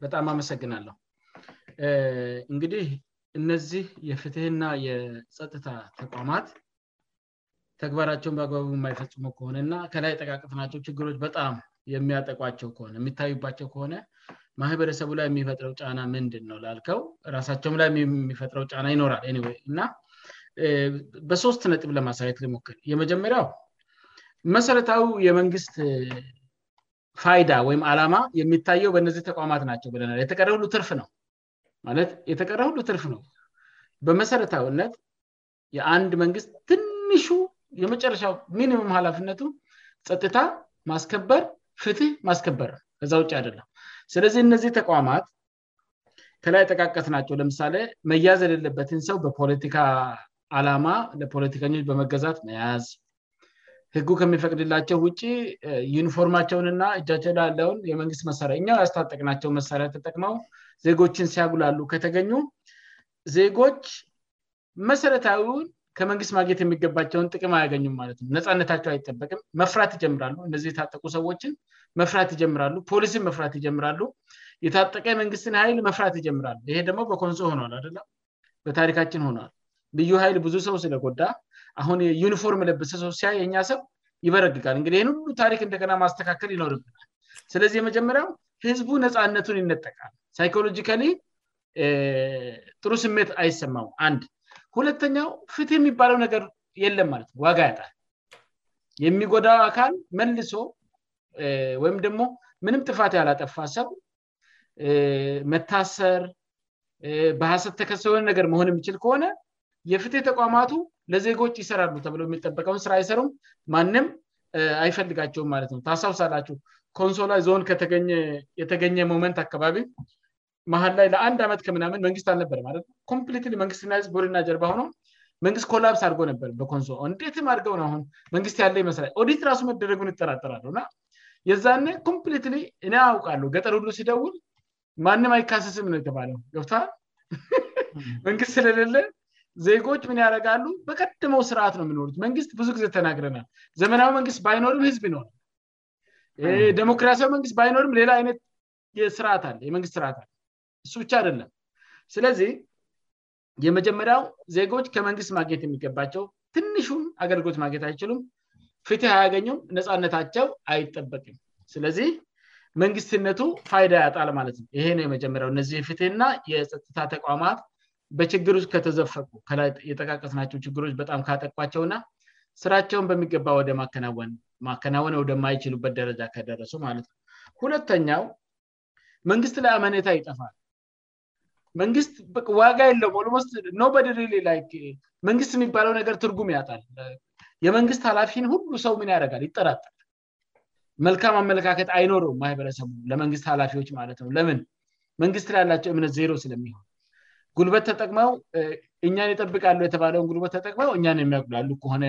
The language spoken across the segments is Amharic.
በጣም አመሰግናለሁ እንግዲህ እነዚህ የፍትህና የጸጥታ ተቋማት ተግባራቸውን በግባቡ የማይፈጽመው ከሆነና ከላይ ጠቃቅትናቸው ችግሮች በጣም የሚያጠቋቸው የሚታዩባቸው ከሆነ ማህበረሰቡ ላይ የሚፈጥረው ጫና ምንድን ነው ላልከው ራሳቸውም ላይ የሚፈጥረው ጫና ይኖራል ወይ እና በሶስት ነጥብ ለማሳየት ሊሞክል የመጀመሪያው መሰረታዊ የመንግስት ፋይዳ ወይም አላማ የሚታየው በእነዚህ ተቋማት ናቸው ብለና የተቀረ ሁሉ ትርፍ ነው ማለት የተቀረ ሁሉ ትርፍ ነው በመሰረታዊነት የአንድ መንግስት ትንሹ የመጨረሻ ሚኒሙም ሃላፍነቱ ጸጥታ ማስከበር ፍትህ ማስከበር ነው እዛ ውጭ አደለም ስለዚህ እነዚህ ተቋማት ከላይ ጠቃቀት ናቸው ለምሳሌ መያዝ የሌለበትን ሰው በፖለቲካ አላማ ለፖለቲከኞች በመገዛት መያዝ ህጉ ከሚፈቅድላቸው ውጭ ዩኒፎርማቸውንና እጃቸውን ያለውን የመንግስት መሳሪያ እኛው ያስታጠቅናቸው መሳሪያ ተጠቅመው ዜጎችን ሲያጉላሉ ከተገኙ ዜጎች መሰረታዊውን ከመንግስት ማግኘት የሚገባቸውን ጥቅም አያገኙም ማለት ነው ነፃነታቸው አይጠበቅም መፍራት ይጀምራሉ እነዚህ የታጠቁ ሰዎችን መፍራት ይጀምራሉ ፖሊሲን መፍራት ይጀምራሉ የታጠቀ መንግስትን ሀይል መፍራት ይጀምራሉ ይሄ ደግሞ በኮንሶ ሆኗል አደለም በታሪካችን ሆኗዋል ልዩ ሀይል ብዙ ሰው ስለጎዳ አሁን ዩኒፎርም ለብሰ ሰው ሲያ የኛ ሰብ ይበረግጋል እግዲህ ህን ሁሉ ታሪክ እንደገና ማስተካከል ይኖርብናል ስለዚህ መጀመሪያ ህዝቡ ነፃነቱን ይነጠቃል ሳይኮሎጂካሊ ጥሩ ስሜት አይሰማው አንድ ሁለተኛው ፍትህ የሚባለው ነገር የለም ማለት ነው ዋጋ ያጣ የሚጎዳው አካል መልሶ ወይም ደግሞ ምንም ጥፋት ያላጠፋ ሰብ መታሰር በሀሰት ተከሰሎን ነገር መሆን የሚችል ከሆነ የፍትህ ተቋማቱ ለዜጎች ይሰራሉ ተብለ የሚጠበቀውን ስራ አይሰሩም ማንም አይፈልጋቸውም ማለት ነው ታሳውሳላችው ኮንሶላ ዞን የተገኘ ሞመንት አካባቢ መሀል ላይ ለአንድ ዓመት ከምናምን መንግስት አልነበርፕትመንግስትድና ጀርባ ነው መንግስት ኮላስ አርጎነበር በኮንሶወንዴትም አድገው መንግስት ያለ ይመስ ኦዲት ራሱ መደረጉ ይጠራጠራሉ የዛነ ኮምፕሊት እኔ ያውቃሉ ገጠሩሉ ሲደውን ማንም አይካስስም ነው የተባብግስስለሌ ዜጎች ምን ያደረጋሉ በቀድመው ስርዓት ነው የምኖሩት መንግስት ብዙ ጊዜ ተናግረናል ዘመናዊ መንግስት ባይኖርም ህዝብ ይነ ዴሞክራሲያዊ መንግስት ባይኖርም ሌላ አይነት ስርአት አ መንግስት ስርዓት ለ እሱ ብቻ አደለም ስለዚህ የመጀመሪያው ዜጎች ከመንግስት ማግኘት የሚገባቸው ትንሹም አገልግሎት ማግኘት አይችሉም ፍትህ አያገኙም ነፃነታቸው አይጠበቅም ስለዚህ መንግስትነቱ ፋይዳ ያጣል ማለት ነው ይህው የመጀመሪያ እነዚህ የፍትና የጥታ ተቋማት በችግር ውስጥ ከተዘፈቁ የጠቃቀስናቸው ችግሮች በጣም ካጠቋቸውእና ስራቸውን በሚገባ ወደ ማከናወን ወደማይችሉበት ደረጃ ከደረሱ ማለት ነው ሁለተኛው መንግስት ላይ አመነታ ይጠፋል መንግስት ዋጋ የለውም ስ ኖበድ መንግስት የሚባለው ነገር ትርጉም ያጣል የመንግስት ሃላፊን ሁሉ ሰው ምን ያደረጋል ይጠራጥ መልካም አመለካከት አይኖረ ማህበረሰቡ ለመንግስት ሃላፊዎች ማለት ነው ለምን መንግስት ላይ ያላቸው እምነት ዜሮ ስለሚሆን ጉልበት ተጠቅመው እኛን ይጠብቃሉ የተባለውን ጉልበት ተጠቅመው እኛን የሚያጉላሉ ከሆነ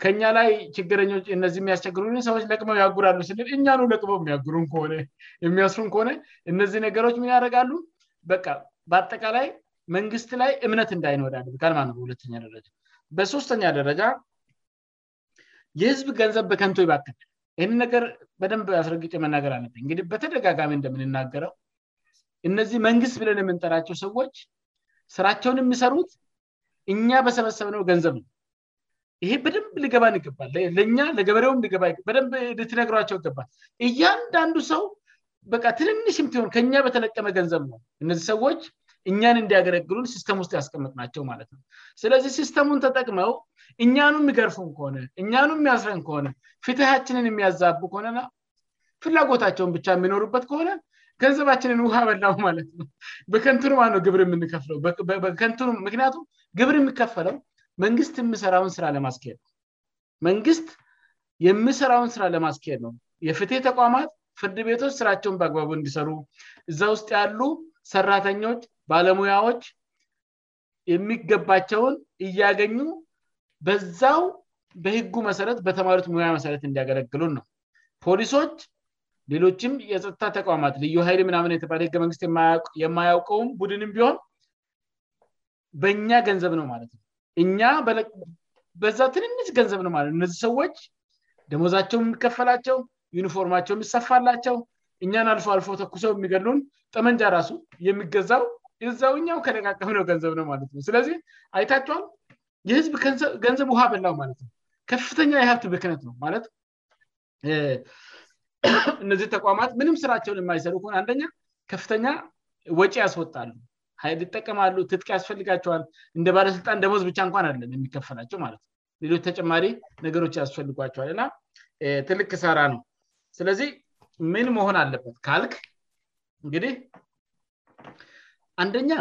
ከኛ ላይ ችግረ እነዚህ የሚያስቸግሩሰዎች ለቅመው ያጉላሉ ስል እኛኑ ለቅመው የሚያጉሩ የሚያስሩ ሆነ እነዚህ ነገሮችምን ያደርጋሉ በበአጠቃላይ መንግስት ላይ እምነት እንዳይንዳማነውበሁ በሶስተኛ ደረጃ የህዝብ ገንዘብ በከንቶ ይባከ ይህን ነገር በደንብ አስረግጭ መናገር አነእግዲ በተደጋጋሚ እንደምንናገረው እነዚህ መንግስት ብለን የምንጠራቸው ሰዎች ስራቸውን የሚሰሩት እኛ በሰበሰበ ነው ገንዘብ ነው ይሄ በደንብ ሊገባን ይባል ለእ ለገበሬውትነግሯቸው ይገባል እያንዳንዱ ሰው በ ትልንሽምትሆን ከኛ በተለቀመ ገንዘብ ነው እነዚህ ሰዎች እኛን እንዲያገለግሉን ሲስተም ውስጥ ያስቀምጥ ናቸው ማለት ነው ስለዚህ ሲስተሙን ተጠቅመው እኛኑ የሚገርፉን ከሆነ እኛኑ የሚያስረን ከሆነ ፍትሃችንን የሚያዛቡ ከሆነና ፍላጎታቸውን ብቻ የሚኖሩበት ሆነ ገንዘባችንን ውሃ በላሙ ማለት ነው በከንቱኑ ማ ነው ግብር የምንከፍለ ን ምክንያቱም ግብር የሚከፈለው መንግስት የሚሰራውን ስራ ለማስሄ ነው መንግስት የሚሰራውን ስራ ለማስኬሄድ ነው የፍትሄ ተቋማት ፍርድ ቤቶች ስራቸውን በአግባቡ እንዲሰሩ እዛ ውስጥ ያሉ ሰራተኞች ባለሙያዎች የሚገባቸውን እያገኙ በዛው በህጉ መሰረት በተማሪት ሙያ መሰረት እንዲያገለግሉ ነው ፖሊሶች ሌሎችም የፀጥታ ተቋማት ልዩ ሀይል ምናምን የተባለ ህገ መንግስት የማያውቀውም ቡድንም ቢሆን በእኛ ገንዘብ ነው ማለት ነው እ በዛ ትንንሽ ገንዘብ ነው ማለት እነዚህ ሰዎች ደመዛቸው የሚከፈላቸው ዩኒፎርማቸው የሚሰፋላቸው እኛን አልፎ አልፎ ተኩሰው የሚገሉን ጠመንጃ ራሱ የሚገዛው እዛውኛው ከለቃቀምነው ገንዘብ ነው ማለትነው ስለዚህ አይታቸዋል የህዝብ ገንዘብ ውሃ በላው ማለት ነው ከፍተኛ የሀብት ብክነት ነው ማለት እነዚህ ተቋማት ምንም ስራቸውን የማይሰሩ ሆን አንደኛ ከፍተኛ ወጪ ያስወጣሉ ሊጠቀማሉ ትጥቅ ያስፈልጋቸዋል እንደ ባለስልጣን ደመዝ ብቻ እንኳን አለም የሚከፈላቸው ማለት ነ ሌሎች ተጨማሪ ነገሮች ያስፈልጓቸዋል እና ትልክ ሰራ ነው ስለዚህ ምን መሆን አለበት ካልክ እንግዲህ አንደኛ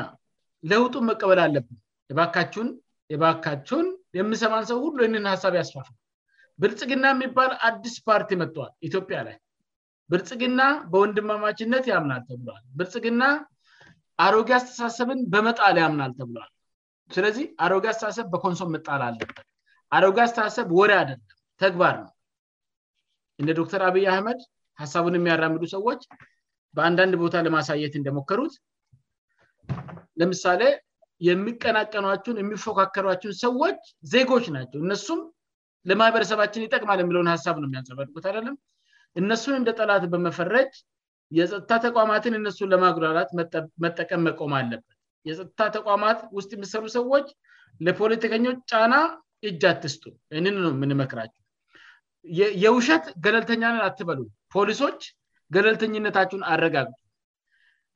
ለውጡ መቀበል አለብን የባካን የባካችውን የምሰማን ሰው ሁሉ ይንን ሀሳብ ያስፋፍ ብልጽግና የሚባል አዲስ ፓርቲ መል ኢትዮጵያ ላይ ብርጽግና በወንድማማችነት ያምናል ተብል ብርጽግና አሮጌያ አስተሳሰብን በመጣል ያምናል ተብለል ስለዚህ አሮጌ አስተሳሰብ በኮንሶም መጣላ አለበት አሮጌ አስተሳሰብ ወሬ አደለም ተግባር ነው እነ ዶክተር አብይ አህመድ ሀሳቡን የሚያራምዱ ሰዎች በአንዳንድ ቦታ ለማሳየት እንደሞከሩት ለምሳሌ የሚቀናቀኗቸን የሚፎካከሯቸውን ሰዎች ዜጎች ናቸው እነሱም ለማህበረሰባችን ይጠቅማል የሚለሆነ ሀሳብ ነው የሚያንጸባድት አደለም እነሱን እንደ ጠላት በመፈረጅ የፀጥታ ተቋማትን እነሱን ለማጉላት መጠቀም መቆም አለበት የፀጥታ ተቋማት ውስጥ የሚሰሩ ሰዎች ለፖለቲከኞች ጫና እጅ አትስጡ እንን ነው የምንመክራችው የውሸት ገለልተኛነት አትበሉ ፖሊሶች ገለልተኝነታችሁን አረጋግጡ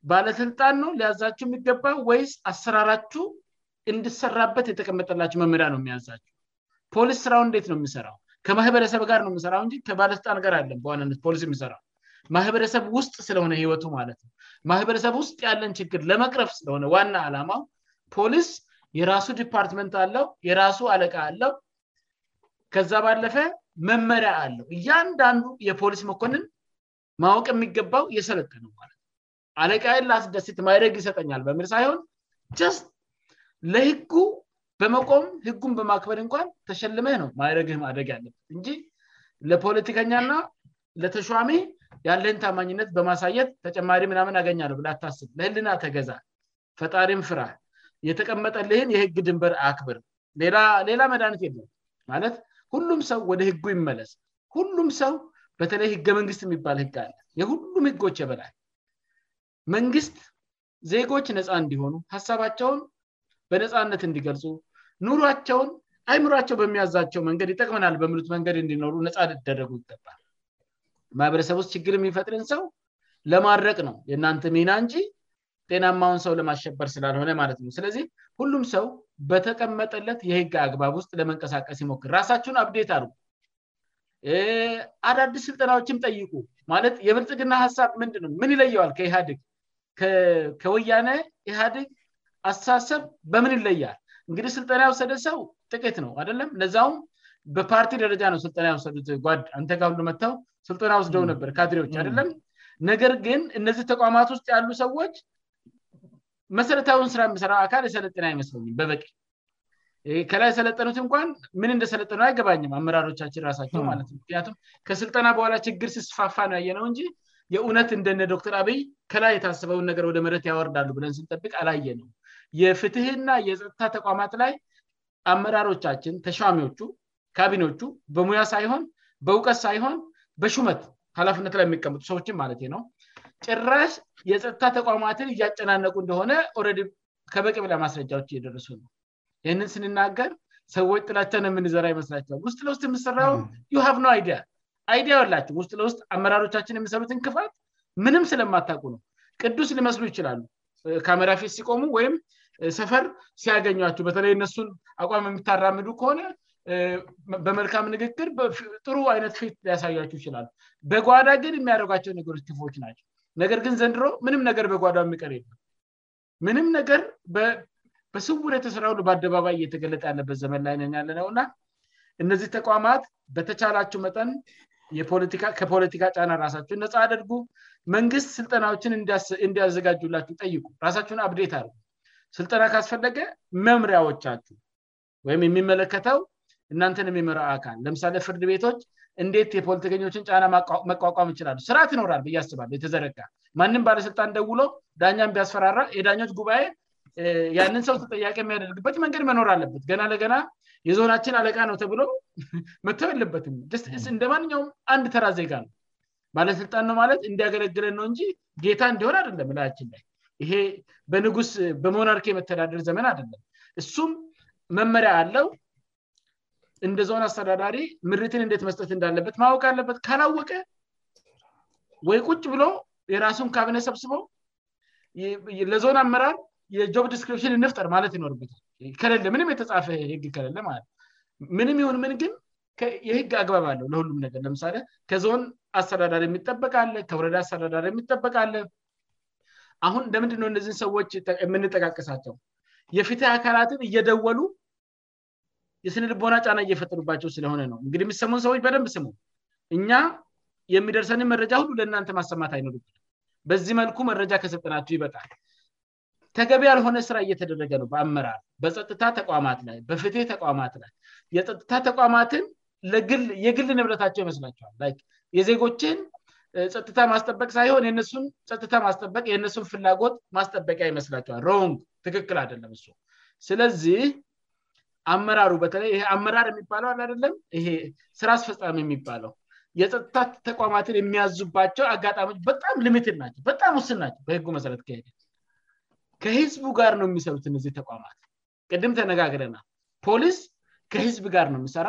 ባለስልጣን ነው ሊያዛችው የሚገባ ወይስ አሰራራችሁ እንድሰራበት የተቀመጠላቸው መምሪያ ነው የሚያዛችው ፖሊስ ስራው እንዴት ነው የሚሰራው ከማህበረሰብ ጋር ነው የሚሰራው እን ከባለስልጣ ገር አለን በዋነት ፖሊስ የሚሰራ ማህበረሰብ ውስጥ ስለሆነ ህይወቱ ማለት ነው ማህበረሰብ ውስጥ ያለን ችግር ለመቅረፍ ስለሆነ ዋና ዓላማው ፖሊስ የራሱ ዲፓርትመንት አለው የራሱ አለቃ አለው ከዛ ባለፈ መመሪያ አለው እያንዳንዱ የፖሊስ መኮንን ማወቅ የሚገባው የሰለተ ነው ማለት አለቃን ላአስደሴት ማይደግ ይሰጠኛል በሚል ሳይሆን ለህ በመቆም ህጉን በማክበር እንኳን ተሸልመህ ነው ማረግህ ማድደግ ያለበት እንጂ ለፖለቲከኛ ና ለተሚ ያለህን ታማኝነት በማሳየት ተጨማሪ ምናምን ያገኛነው ላታስብ ለህልና ተገዛ ፈጣሪም ፍራ የተቀመጠልህን የህግ ድንበር አክብር ሌላ መድኒት የለ ማለት ሁሉም ሰው ወደ ህጉ ይመለስ ሁሉም ሰው በተለይ ህገ መንግስት የሚባል ህግ አለ የሁሉም ህጎች የበላ መንግስት ዜጎች ነጻ እንዲሆኑ ሀሳባቸውን በነፃነት እንዲገልጹ ኑሯቸውን አይኑሯቸው በሚያዛቸው መንገድ ይጠቅመናል በሚሉት መንገድ እንዲኖሩ ነፃ ደረጉ ይገባል ማህበረሰብ ውስጥ ችግር የሚፈጥርን ሰው ለማድረቅ ነው የእናንተ ሜና እንጂ ጤናማውን ሰው ለማሸበር ስላልሆነ ማለትነው ስለዚህ ሁሉም ሰው በተቀመጠለት የህግ አግባብ ውስጥ ለመንቀሳቀስ ይሞክር ራሳችሁን አብዴት አሉ አዳድስ ስልጠናዎችም ጠይቁ ማለት የብርጽግና ሀሳብ ምንድነው ምን ይለየዋል ከኢግ ከወያነ ኢህግ አስተሳሰብ በምን ይለያል እንግዲህ ስልጠና ያወሰደ ሰው ጥት ነው አደለም እነዚያውም በፓርቲ ደረጃ ነው ስልጠና ወሰዱት ጓድ አንተ መተው ስልጠና ውስደው ነበር ካድሬዎች አደለም ነገር ግን እነዚህ ተቋማት ውስጥ ያሉ ሰዎች መሰረታዊን ስራ የሚሰራ አካል የሰለጠና አይመስለኝም በበቂ ከላይ የሰለጠኑት እንኳን ምን እንደሰለጠነ አይገባኝም አመራሮቻችን ራሳቸውማምያቱም ከስልጠና በኋላ ችግር ሲስፋፋ ነው ያየ ነው እንጂ የእውነት እንደነ ዶክተር አበይ ከላይ የታሰበውን ነገር ወደ መረት ያወርዳሉ ብለን ስጠብቅ አላየ ነው የፍትህና የፀጥታ ተቋማት ላይ አመራሮቻችን ተሸዋሚዎቹ ካቢኔዎቹ በሙያ ሳይሆን በእውቀት ሳይሆን በሹመት ሃላፍነት ላይ የሚቀምጡ ሰዎችን ማለት ነው ጭራሽ የጥታ ተቋማትን እያጨናነቁ እንደሆነ ኦረ ከበቂ በላ ማስረጃዎች እየደረሱ ነው ይህንን ስንናገር ሰዎች ጥላቸን የምንዘራ ይመስላቸው ውስጥ ለውስጥ የምሰራው ዩሃ ኖ አይዲ አይዲያ ላቸው ውስጥ ለውስጥ አመራሮቻችን የሚሰሩት እክፋት ምንም ስለማታቁ ነው ቅዱስ ሊመስሉ ይችላሉ ከመራ ፌስ ሲቆሙወይም ሰፈር ሲያገኟቸሁ በተለይ እነሱን አቋም የሚታራምዱ ከሆነ በመልካም ንግግር ጥሩ አይነት ፊት ሊያሳያቸሁ ይችላሉ በጓዳ ግን የሚያደርጓቸው ነገች ክፎች ናቸው ነገር ግን ዘንድሮ ምንም ነገር በጓዳ የሚቀር የሉ ምንም ነገር በስውር የተሰራሉ በአደባባይ እየተገለጠ ያለበት ዘመን ላይነን ያለ ነው ና እነዚህ ተቋማት በተቻላቸው መጠን ከፖለቲካ ጫና ራሳቸው ነፃ አደርጉ መንግስት ስልጠናዎችን እንዲያዘጋጁላቸው ቁ ራሳችሁን አብዴት አለ ስልጠና ካስፈለገ መምሪያዎቻቸሁ ወይም የሚመለከተው እናንተን የሚመራው አካል ለምሳሌ ፍርድ ቤቶች እንዴት የፖለቲከኞችን ጫና መቋቋም ይችላሉ ስርአት ይኖራል ያስተባለ የተዘረካ ማንም ባለስልጣን ደውሎ ዳኛን ቢያስፈራራ የዳኞች ጉባኤ ያንን ሰው ተጠያቄ የሚያደርግበት መንገድ መኖር አለበት ገና ለገና የዞናችን አለቃ ነው ተብሎ መጥተው ያለበትም እንደማንኛውም አንድ ተራ ዜጋ ነው ባለስልጣን ነው ማለት እንዲያገለግለ ነው እን ጌታ እንዲሆን አደለም ላያችን ይሄ በንጉስ በሞናርኪ የመተዳደር ዘመን አደለም እሱም መመሪያ አለው እንደ ዞን አስተዳዳሪ ምርትን እንዴት መስጠት እንዳለበት ማወቅ አለበት ካላወቀ ወይ ቁጭ ብሎ የራሱን ካብነ ሰብስበ ለዞን አመራር የጆብ ዲስክሪፕሽን ንፍጠር ማለት ይኖርበታል ለለምንም የተጻፈ ህግ ከለለ ማለትነው ምንም ይሁን ምን ግን የህግ አግባብ አለው ለሁሉም ነገር ለምሳሌ ከዞን አስተዳዳሪ የሚጠበቅለ ከወረዳ አስተዳዳሪ የሚጠበቃለ አሁን እንደምንድነ እነዚህን ሰዎች የምንጠቃቅሳቸው የፍትህ አካላትን እየደወሉ የስንልቦና ጫና እየፈጠሩባቸው ስለሆነ ነው እንግዲ የሚሰሙን ሰዎች በደንብ ስሙ እኛ የሚደርሰንን መረጃ ሁሉ ለእናንተ ማሰማት አይኖርብት በዚህ መልኩ መረጃ ከስልጠናቸው ይበጣል ተገቢ ያልሆነ ስራ እየተደረገ ነው በአመራር በጥታ ተቋማት ላይ በፍት ተቋማት ላይ የጥታ ተቋማትን የግል ንብረታቸው ይመስላቸዋል የዜጎችን ጸጥታ ማስጠበቅ ሳይሆን የነሱን ጥታ ማስጠበቅ የእነሱን ፍላጎት ማስጠበቂያ ይመስላቸዋል ሮንግ ትክክል አደለም እ ስለዚህ አመራሩ በተለይ አመራር የሚባለው አደለም ይ ስራ አስፈፃሚ የሚባለው የጥታ ተቋማትን የሚያዙባቸው አጋጣሚዎች በጣም ሚትድ ናቸው በጣም ውስን ናቸው በህ መሰረት ሄደ ከህዝቡ ጋር ነው የሚሰሩት ነዚህ ተቋማት ቅድም ተነጋግረናል ፖሊስ ከህዝብ ጋር ነው የሚሰራ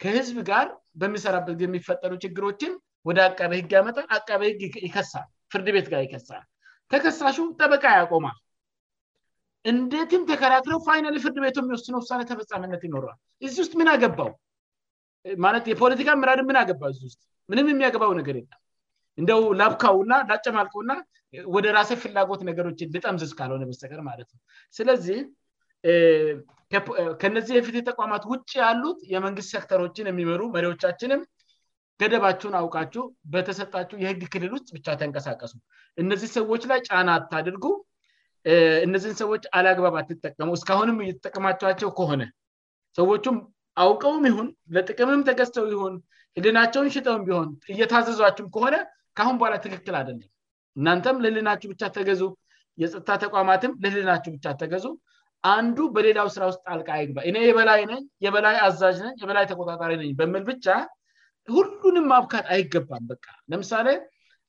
ከህዝብ ጋር በሚሰራበት የሚፈጠሩ ችግሮችን ወደ አቀበ ህግ መጣ አበህግ ይሳል ፍርድ ቤት ጋር ይከሳል ተከሳሹ ጠበቃ ያቆማል እንዴትም ተከራክረው ፋይናል ፍርድ ቤቱ የሚወስነው ውሳ ተፈፃምነት ይኖረል እዚ ውስጥ ምን ያገባው ማለት የፖለቲካ ምራድ ምን ገባው ስጥ ምንም የሚያገባው ነገር የለም እንደው ላብካውና ላጨማልቀእና ወደ ራሴ ፍላጎት ነገሮችን ልጠምዝዝ ካልሆነ በስተቀርማለትነው ስለዚህ ከነዚህ የፍትህ ተቋማት ውጭ ያሉት የመንግስት ሴክተሮችን የሚመሩ መሪዎቻችንም ገደባችሁን አውቃችሁ በተሰጣችሁ የህግ ክልል ውስጥ ብቻ ተንቀሳቀሱ እነዚህ ሰዎች ላይ ጫና አታድርጉ እነዚህን ሰዎች አላግባብ አትጠቀሙ እስካሁንም እየተጠቅማቸኋቸው ከሆነ ሰዎቹም አውቀውም ይሁን ለጥቅምም ተገዝተው ይሁን ህልናቸውን ሽጠው ቢሆን እየታዘዟችሁም ከሆነ ካአሁን በኋላ ትክክል አደለም እናንተም ለህልናችሁ ብቻ ተገዙ የፀጥታ ተቋማትም ለህልናችሁ ብቻ ተገዙ አንዱ በሌላው ስራውስጥ ልቃ ይግባ የበላይ ነ የበላይ አዛዥ ነ የበላ ተቆጣጣሪ ነ በልብቻ ሁሉንም ማብካት አይገባም በቃ ለምሳሌ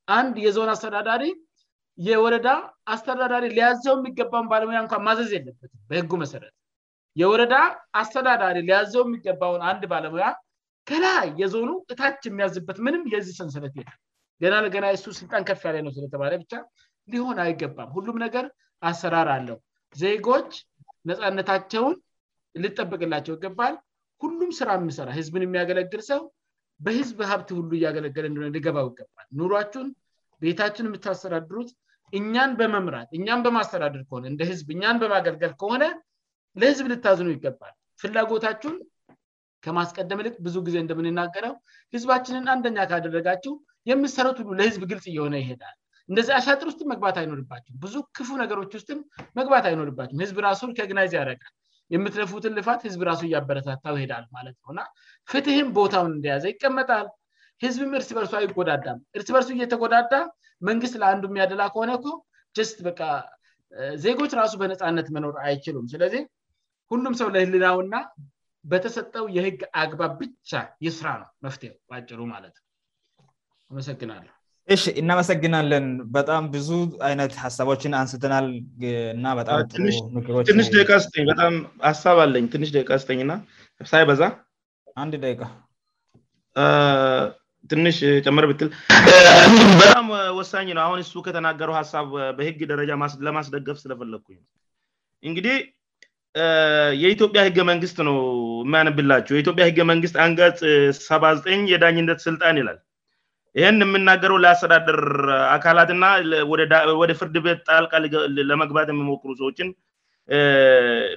አንድ የዞን አስተዳዳሪ የወረዳ አስተዳዳሪ ለያዘው የሚገባውን ባለሙያ እንኳን ማዘዝ የለበትም በህጉ መሰረት የወረዳ አስተዳዳሪ ሊያዘው የሚገባውን አንድ ባለሙያ ከለያ የዞኑ እታች የሚያዝበት ምንም የዚህ ሰንሰነት ል ገና ገና እሱ ስልጣን ከፍ ያለ ነው ስለተባለ ብቻ ሊሆን አይገባም ሁሉም ነገር አሰራር አለው ዜጎች ነፃነታቸውን ልጠበቅላቸው ይገባል ሁሉም ስራ የሚሰራ ህዝብን የሚያገለግል ሰው በህዝብ ሀብት ሁሉ እያገለገለ እንደሆነ ሊገባው ይገባል ኑሯችሁን ቤታችን የምታስተዳድሩት እኛን በመምራት እኛን በማስተዳደር ከሆነ እንደ ህዝብ እኛን በማገልገል ከሆነ ለህዝብ ልታዝኑ ይገባል ፍላጎታችሁን ከማስቀደም ልክት ብዙ ጊዜ እንደምንናገረው ህዝባችንን አንደኛ ካደረጋችው የምሰሩት ሁሉ ለህዝብ ግልጽ እየሆነ ይሄዳል እንደዚህ አሻጥር ውስጥም መግባት አይኖርባቸሁም ብዙ ክፉ ነገሮች ውስጥም መግባት አይኖርባቸሁም ህዝብ ራሱ ከግናዜ ያረጋል የምትለፉትን ልፋት ህዝብ ራሱ እያበረታታው ሄዳል ማለት ነውእና ፍትህን ቦታውን እንደያዘ ይቀመጣል ህዝብም እርስ በርሱ አይጎዳዳል እርስ በርሱ እየተጎዳዳ መንግስት ለአንዱም ያደላ ከሆነ ኮ ጀስት በ ዜጎች ራሱ በነፃነት መኖር አይችሉም ስለዚህ ሁንዱም ሰው ለህልናውና በተሰጠው የህግ አግባብ ብቻ የስራ ነው መፍት በጭሩ ማለት ነው አመሰግናለሁ ይ እናመሰግናለን በጣም ብዙ አይነት ሀሳቦችን አንስትናል እና ጣትንሽ ደቂቃስበጣም ሀሳብ አለኝ ንሽ ቂቃስኝእና ሳይ በዛ አንድ ቂቃ ትንሽ ጨምር ብትል በጣም ወሳኝ ነው አሁን እሱ ከተናገረ ሀሳብ በህግ ደረጃ ለማስደገፍ ስለፈለግኝ እንግዲህ የኢትዮጵያ ህገመንግስት ነው የሚያንብላቸው የኢትዮጵያ ህገ መንግስት አንቀጽ 7ባ9ጠኝ የዳኝነት ስልጣን ይላል ይህን የምናገረው ለአስተዳደር አካላትእና ወደ ፍርድ ቤት ጠልቃለመግባት የሚሞክሩ ሰዎችን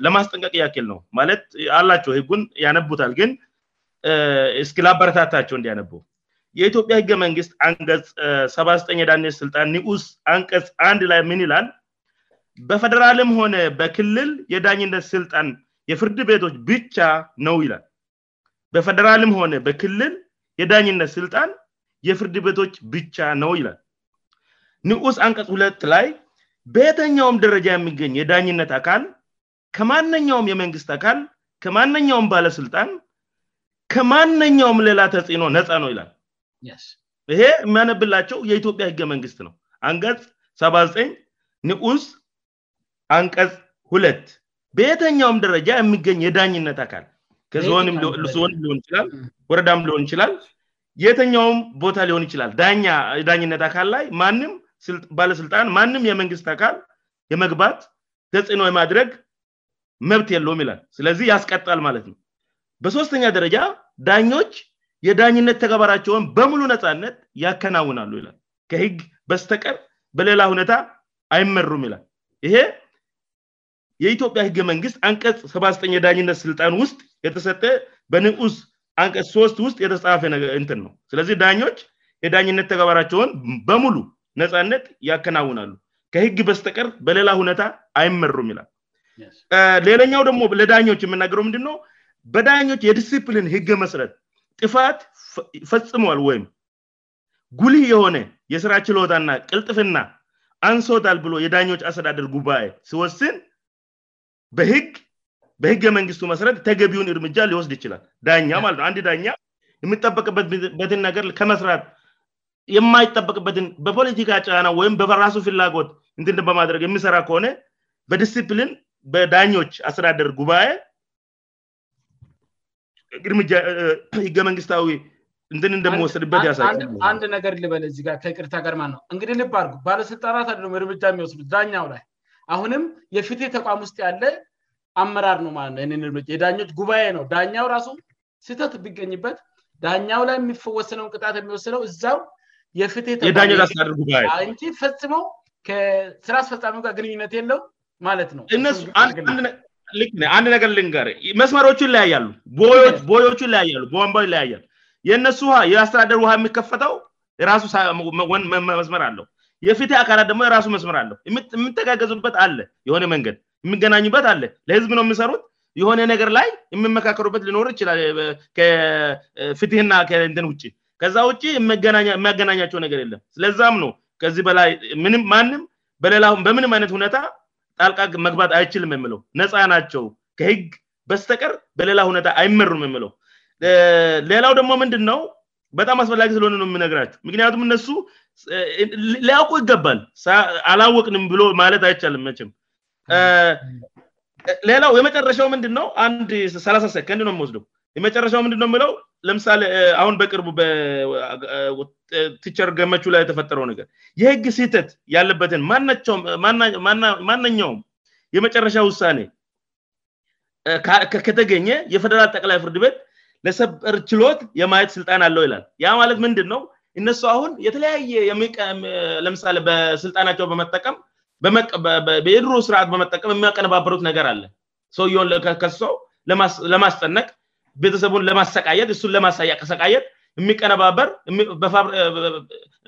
ለማስጠንቀቅ ያክል ነው ማለት አላቸው ህጉን ያነቡታል ግን እስኪለአበረታታቸው እንዲያነብ የኢትዮጵያ ህገመንግስት አንቀጽ ሰባ9ጠኝ የዳነት ስልጣን ንዑስ አንቀጽ አንድ ላይ ምን ይላል በፈደራልም ሆነ በክልል የዳኝነት ስልጣን የፍርድ ቤቶች ብቻ ነው ይላል በፈደራልም ሆነ በክልል የዳኝነት ስልጣን የፍርድ ቤቶች ብቻ ነው ይላል ንዑስ አንቀጽ ሁለት ላይ በየተኛውም ደረጃ የሚገኝ የዳኝነት አካል ከማነኛውም የመንግስት አካል ከማነኛውም ባለስልጣን ከማነኛውም ሌላ ተጽኖ ነፃ ነው ይላል ይሄ የሚያነብላቸው የኢትዮጵያ ህገመንግስት ነው አንቀጽ ሰባ9ጠኝ ንዑስ አንቀጽ ሁለት በየተኛውም ደረጃ የሚገኝ የዳኝነት አካል ን ሊሆንይላወረዳም ሊሆን ይችላል የተኛውም ቦታ ሊሆን ይችላል ዳኝነት አካል ላይ ባለስልጣን ማንም የመንግስት አካል የመግባት ተጽዕኖ የማድረግ መብት የለውም ይላል ስለዚህ ያስቀጣል ማለት ነው በሶስተኛ ደረጃ ዳኞች የዳኝነት ተከባራቸውን በሙሉ ነፃነት ያከናውናሉ ይል ከህግ በስተቀር በሌላ ሁኔታ አይመሩም ይላል ይሄ የኢትዮጵያ ህገ መንግስት አንቀጽ ሰ9ኛ የዳኝነት ስልጣን ውስጥ የተሰጠ በንዑስ አንቀስ ሶስት ውስጥ የተጻሃፈ ንትን ነው ስለዚህ ዳኞች የዳኝነት ተቀባራቸውን በሙሉ ነፃነት ያከናውናሉ ከህግ በስተቀር በሌላ ሁኔታ አይመሩም ይላል ሌለኛው ደግሞ ለዳኞች የምናገረው ምንድነው በዳኞች የዲስፕሊን ህግ መስረት ጥፋት ፈጽሟል ወይም ጉልህ የሆነ የስራ ችሎታና ቅልጥፍና አንሶታል ብሎ የዳኞች አስተዳደር ጉባኤ ስወስን በህግ በህገ መንግስቱ መስረት ተገቢውን እርምጃ ሊወስድ ይችላል ዳኛ ማለት ነው አንድ ዳኛ የሚጠበቅበትበትን ነገር ከመስራት የማይጠበቅበትን በፖለቲካ ጫና ወይም በራሱ ፍላጎት ንትን በማድረግ የሚሰራ ከሆነ በዲስፕሊን በዳኞች አስተዳደር ጉባኤ ህገ መንግስታዊ እንትን እንደሚወሰድበት ያሳአንድ ነገር ልበለጋር ከቅርታ ገር ማነው እንግዲህ ልባርጉ ባለስልጣናት አደ እርምጃ የሚወስዱት ዳኛው ላይ አሁንም የፍትህ ተቋም ውስጥ ያለ አመራር ነው ማለት ነው የዳኞች ጉባኤ ነው ዳኛው ራሱ ስተት ቢገኝበት ዳኛው ላይ የሚወሰነው ቅጣት የሚወስነው እዛው የፍትየ አስዳደር ጉባእን ፈጽሞው ስራ አስፈፃሚጋር ግንኙነት የለው ማለት ነውሱ አንድ ነገር ልጋሬ መስመሮቹ ለያያሉ ቦቹ ለያሉ በንባ ለያሉ የነሱ ው የአስተዳደር ውሃ የሚከፈተው የራሱ መስመር አለው የፍትሄ አካላት ደግሞ የራሱ መስመር አለ የምተጋገዙበት አለ የሆነ መንገድ የሚገናኙበት አለ ለህዝብ ነው የሚሰሩት የሆነ ነገር ላይ የሚመካከሩበት ሊኖር ይችላል ፍትህና ከንትን ውጭ ከዛ ውጭ የሚያገናኛቸው ነገር የለም ስለዛም ነው ከዚህ በላይ ማንም በምንም አይነት ሁታ ጣልቃ መግባት አይችልም ለው ነፃ ናቸው ከህግ በስተቀር በሌላ ሁታ አይመሩም የምለው ሌላው ደግሞ ምንድን ነው በጣም አስፈላጊ ስለሆነው የሚነግራቸው ምክንያቱም እነሱ ሊያውቁ ይገባል አላውቅን ብሎ ማለት አይቻልም ችም ሌላው የመጨረሻው ምንድንነው አንድ ሰላሳ ሰከንድ ነው የሚወስድ የመጨረሻው ምንድነው የሚለው ለምሳሌ አሁን በቅርቡ በቲቸር ገመቹ ላይ የተፈጠረው ነገር የህግ ስህተት ያለበትን ውማነኛውም የመጨረሻ ውሳኔ ከተገኘ የፌደራል ጠቅላይ ፍርድ ቤት ለሰበር ችሎት የማየት ስልጣን አለው ይላል ያ ማለት ምንድንነው እነሱ አሁን የተለያየ የሚቀ ለምሳሌ በስልጣናቸው በመጠቀም የድሮ ስርዓት በመጠቀም የሚያቀነባበሩት ነገር አለ ሰውየን ከሶ ለማስጠነቅ ቤተሰቡን ለማሰቃየት እሱን ለማሳሰቃየጥ የሚቀነባበር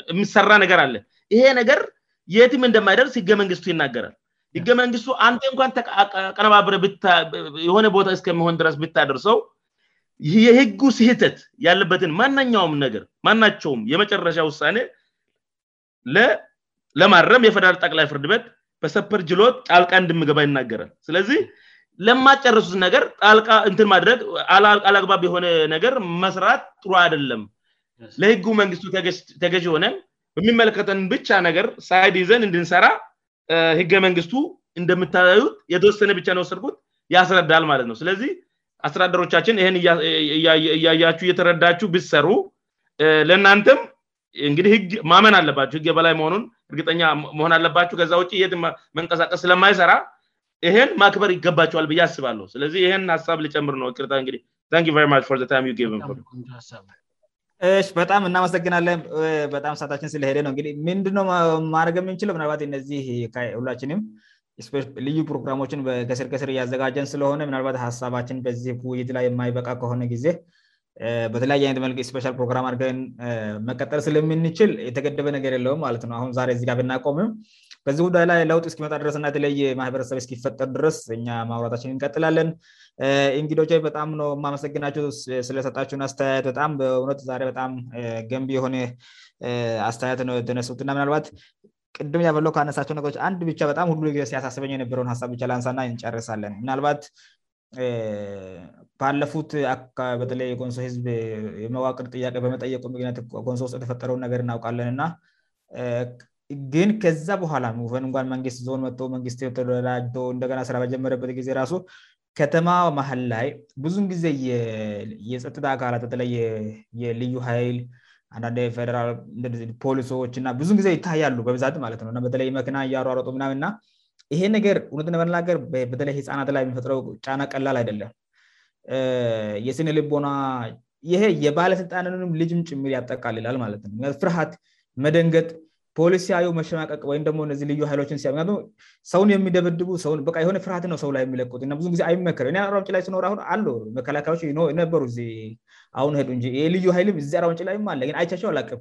የሚሰራ ነገር አለን ይሄ ነገር የትም እንደማይደርስ ህገ መንግስቱ ይናገራል ህገ መንግስቱ አን እንኳን ተቀነባበረ የሆነ ቦታ እስከሚሆን ድረስ ብታደርሰው የህጉ ስህተት ያለበትን ማነኛውም ነገር ማናቸውም የመጨረሻ ውሳኔ ለማድረም የፈደራል ጠቅላይ ፍርድ ቤት በሰፐር ጅሎት ጣልቃ እንድምገባ ይናገራል ስለዚህ ለማጨረሱት ነገር ጣልቃ እንትን ማድረግ አላግባብ የሆነ ነገር መስራት ጥሩ አደለም ለህጉ መንግስቱ ተገዥ የሆነን በሚመለከተን ብቻ ነገር ሳይድ ይዘን እንድንሰራ ህገ መንግስቱ እንደምታያዩት የተወሰነ ብቻ ንወሰድኩት ያስረዳል ማለት ነው ስለዚህ አስተዳደሮቻችን ይህን እያያችሁ እየተረዳችው ብሰሩ ለእናንትም እንግዲህ ህግ ማመን አለባቸሁ ህግ የበላይ መሆኑን እርግጠኛ መሆን አለባቸሁ ከዛ ውጭ የት መንቀሳቀስ ስለማይሰራ ይህን ማክበር ይገባቸዋል ብዬያስባለሁ ስለዚህ ይህን ሀሳብ ሊጨምር ነው ቅርታ በጣም እናመሰግናለን በጣም ሰታችን ስለሄደ ነውእንዲህ ምንድ ማድረግ የምንችለው ምናባት እነዚህ ላችንም ልዩ ፕሮግራሞችን በስርክስር እያዘጋጀን ስለሆነ ምናባት ሀሳባችን በዚህ ውይት ላይ የማይበቃ ከሆነ ጊዜ በተለያየ አነት መል ስፔሻል ፕሮግራምአገን መቀጠል ስለምንችል የተገደበ ነገር የለው ማትነአሁ ዚጋ ብናቆምም በዚ ሁዳይ ላይ ለውጥ እስመጣ ድረስእና የተለያ ማህበረሰብ ስፈጠር ድረስ እ ማራችን እንቀጥላለን እንግችበጣም የማመሰግናቸው ስለሰጣቸውን አስተያየበጣ በእነበገንቢ የነ አስተያየት ነው የነሱትና ምባት ቅም ያላው ከነሳቸው ነገች አንድ ብቻበጣምሁሲያሳስበ ረብ ቻ እንጨርሳለንባ ባለፉት በተለይ ጎንሶ ህዝብ የመዋቅር ጥያቄ በመጠየቁ ት ጎንሶ ውስጥ የተፈጠረውን ነገር እናውቃለን እና ግን ከዛ በኋላ ሙንእንኳን መንግስት ዞን መጥ መንግስት ተደራጅቶ እንደገ ስራ በጀመረበት ጊዜ ራሱ ከተማ መህል ላይ ብዙን ጊዜ የፀጥታ አካላት በተለይ የልዩ ኃይል አንዳድ ፌራል ፖሊሶችእና ብዙ ጊዜ ይታያሉ በብዛት ማለት ነበተለይ መኪና እያሩአረጡ ምናዊእና ይሄ ነገር እውነት ለመናገር በተለይ ህፃናት ላይ የሚፈጥረው ጫና ቀላል አይደለም የሲነ ልቦና ይሄ የባለስልጣንን ልጅም ጭምር ያጠቃልላል ማለትነው ፍርሃት መደንገጥ ፖሊሲ መሸማቀቅ ወይምደህ ልዩ ይችን ሰውን የሚደበድቡ የሆነ ፍርሃት ነው ሰው ላይ የሚለት ብዙጊዜ አይመ አንጭ ላይ ሲኖሁን አሉ መከላከያዎች ነበ ሁንዱእ የልዩ ሀይልም እዚ አራንጭ ላይለአይቻቸው አላቅም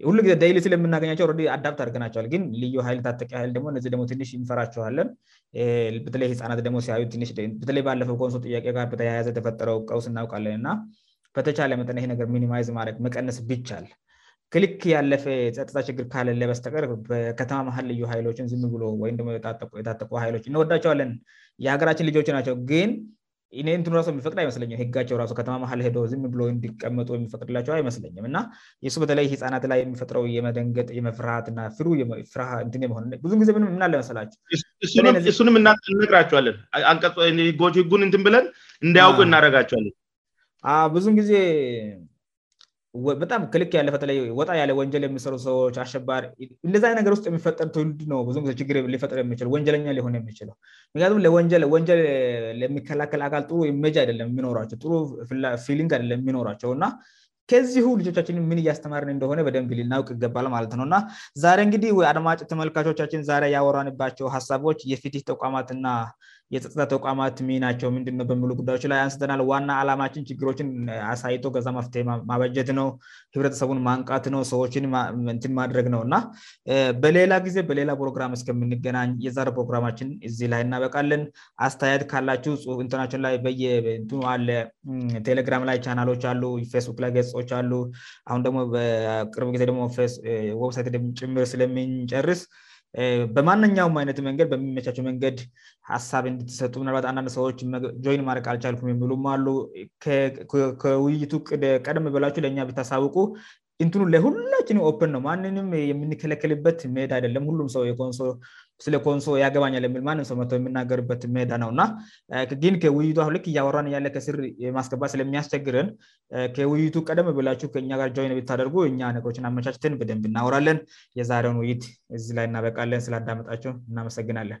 ሁሉ ጊዜ ደይሊ ስለምናገኛቸው አዳብት አርገ ናቸዋል ግን ልዩ ይል የታጠቂ ይል ደሞ እነዚህ ደግሞ ትንሽ እንፈራቸኋለን በተለይ ህፃናት ደግሞ ሲዩበተለይ ባለፈው ንሶ ጥቄ ጋርበተያያዘ ተፈጠረው ውስ እናውቃለን እና በተቻለ መጠ ይነገር ሚኒማይዝ ማት መቀነስ ብቻል ክሊክ ያለፈ ጸጥታ ችግር ካለን ለመስተቀር በከተማ መል ልዩ ሀይሎችን ዝም ብሎ ወይም የታጠቁ ይሎች እንወዳቸዋለን የሀገራችን ልጆች ናቸው ግን እንት ራሱ የሚፈቅድ ይመስለ ህጋቸው ራ ከተማ ማል ደ ዝም ብሎ እንዲቀመጡ የሚፈቅድላቸው አይመስለኝም እና ሱ በተለይ ህፃናት ላይ የሚፈጥረው የመደንገጥ የመፍርሀት ና ፍሩ ሆንብ ጊዜ ምናለ መሰላቸውእሱንም እነቅራቸዋለን ህ ህጉን እንትን ብለን እንደያውቁ እናደረጋቸዋለንብዙ ጊዜ በጣም ክልክ ያለፈተላይ ወጣ ያለ ወንጀል የሚሰሩ ሰዎች አባሪ እንደዛ ነገር ውስጥ የሚፈጠር ንድ ነው ብር ሊፈጠ የሚችለው ወንጀለኛ ሊሆነ የሚችለው ምክንያቱም ለወንጀል ለሚከላከል አል ጥሩ መ አደለምየሚቸውሩፊሊግ አይደለ የሚኖራቸው እና ከዚሁ ልጆቻችን ምን እያስተማርን እንደሆነ በደንብ ሊናውቅ ይገባል ማለት ነውእና ዛሬ እንግዲህ አድማጭ ተመልካቾቻችን ያወራንባቸው ሀሳቦች የፊት ተቋማትና የፀጥታ ተቋማት ሚ ናቸው ምንድው በሚሉ ጉዳዮች ላይ አንስተናል ዋና አላማችን ችግሮችን አሳይቶ ገዛ ማፍት ማበጀት ነው ህብረተሰቡን ማንቃት ነው ሰዎችን ማድረግ ነው እና በሌላ ጊዜ በሌላ ፕሮግራም እስከምንገናኝ የዛር ፕሮግራማችን እዚ ላይ እና በቃለን አስተያየት ካላችው ኢንርናሽን ቴሌግራም ላይ ቻናሎች አሉ ፌስቡክ ላይ ገጾች አሉ አሁን ደግሞ በቅርብ ጊዜ ሞ ወብሳይት ጭምር ስለምንጨርስ በማነኛውም አይነት መንገድ በሚመቻቸው መንገድ ሀሳብ እንድትሰጡ ናባት አንዳንድ ሰዎች ጆይን ማድረቅ አልቻልኩም የሚሉ አሉ ከውይይቱ ቀደም በላቸሁ ለኛ ቤታሳውቁ እንትኑ ለሁላችን ኦን ነው ማንንም የምንከለከልበት መሄድ አይደለም ሁሉም ሰው የንሶ ስለኮንሶ ያገባኛለ ል ማንም ሰውመው የምናገርበት መሄዳ ነውእናግን ከውይይቱ አሁ ክ እያወራን ያለ ከስር ማስገባት ስለሚያስቸግርን ከውይይቱ ቀደም ብላችሁ ከኛ ጋርጃነ ብታደርጉ እኛ ነገሮችን አመቻችትን በደንብ እናወራለን የዛሬውን ውይይት እዚ ላይ እናበቃለን ስለንዳመጣቸው እናመሰግናለን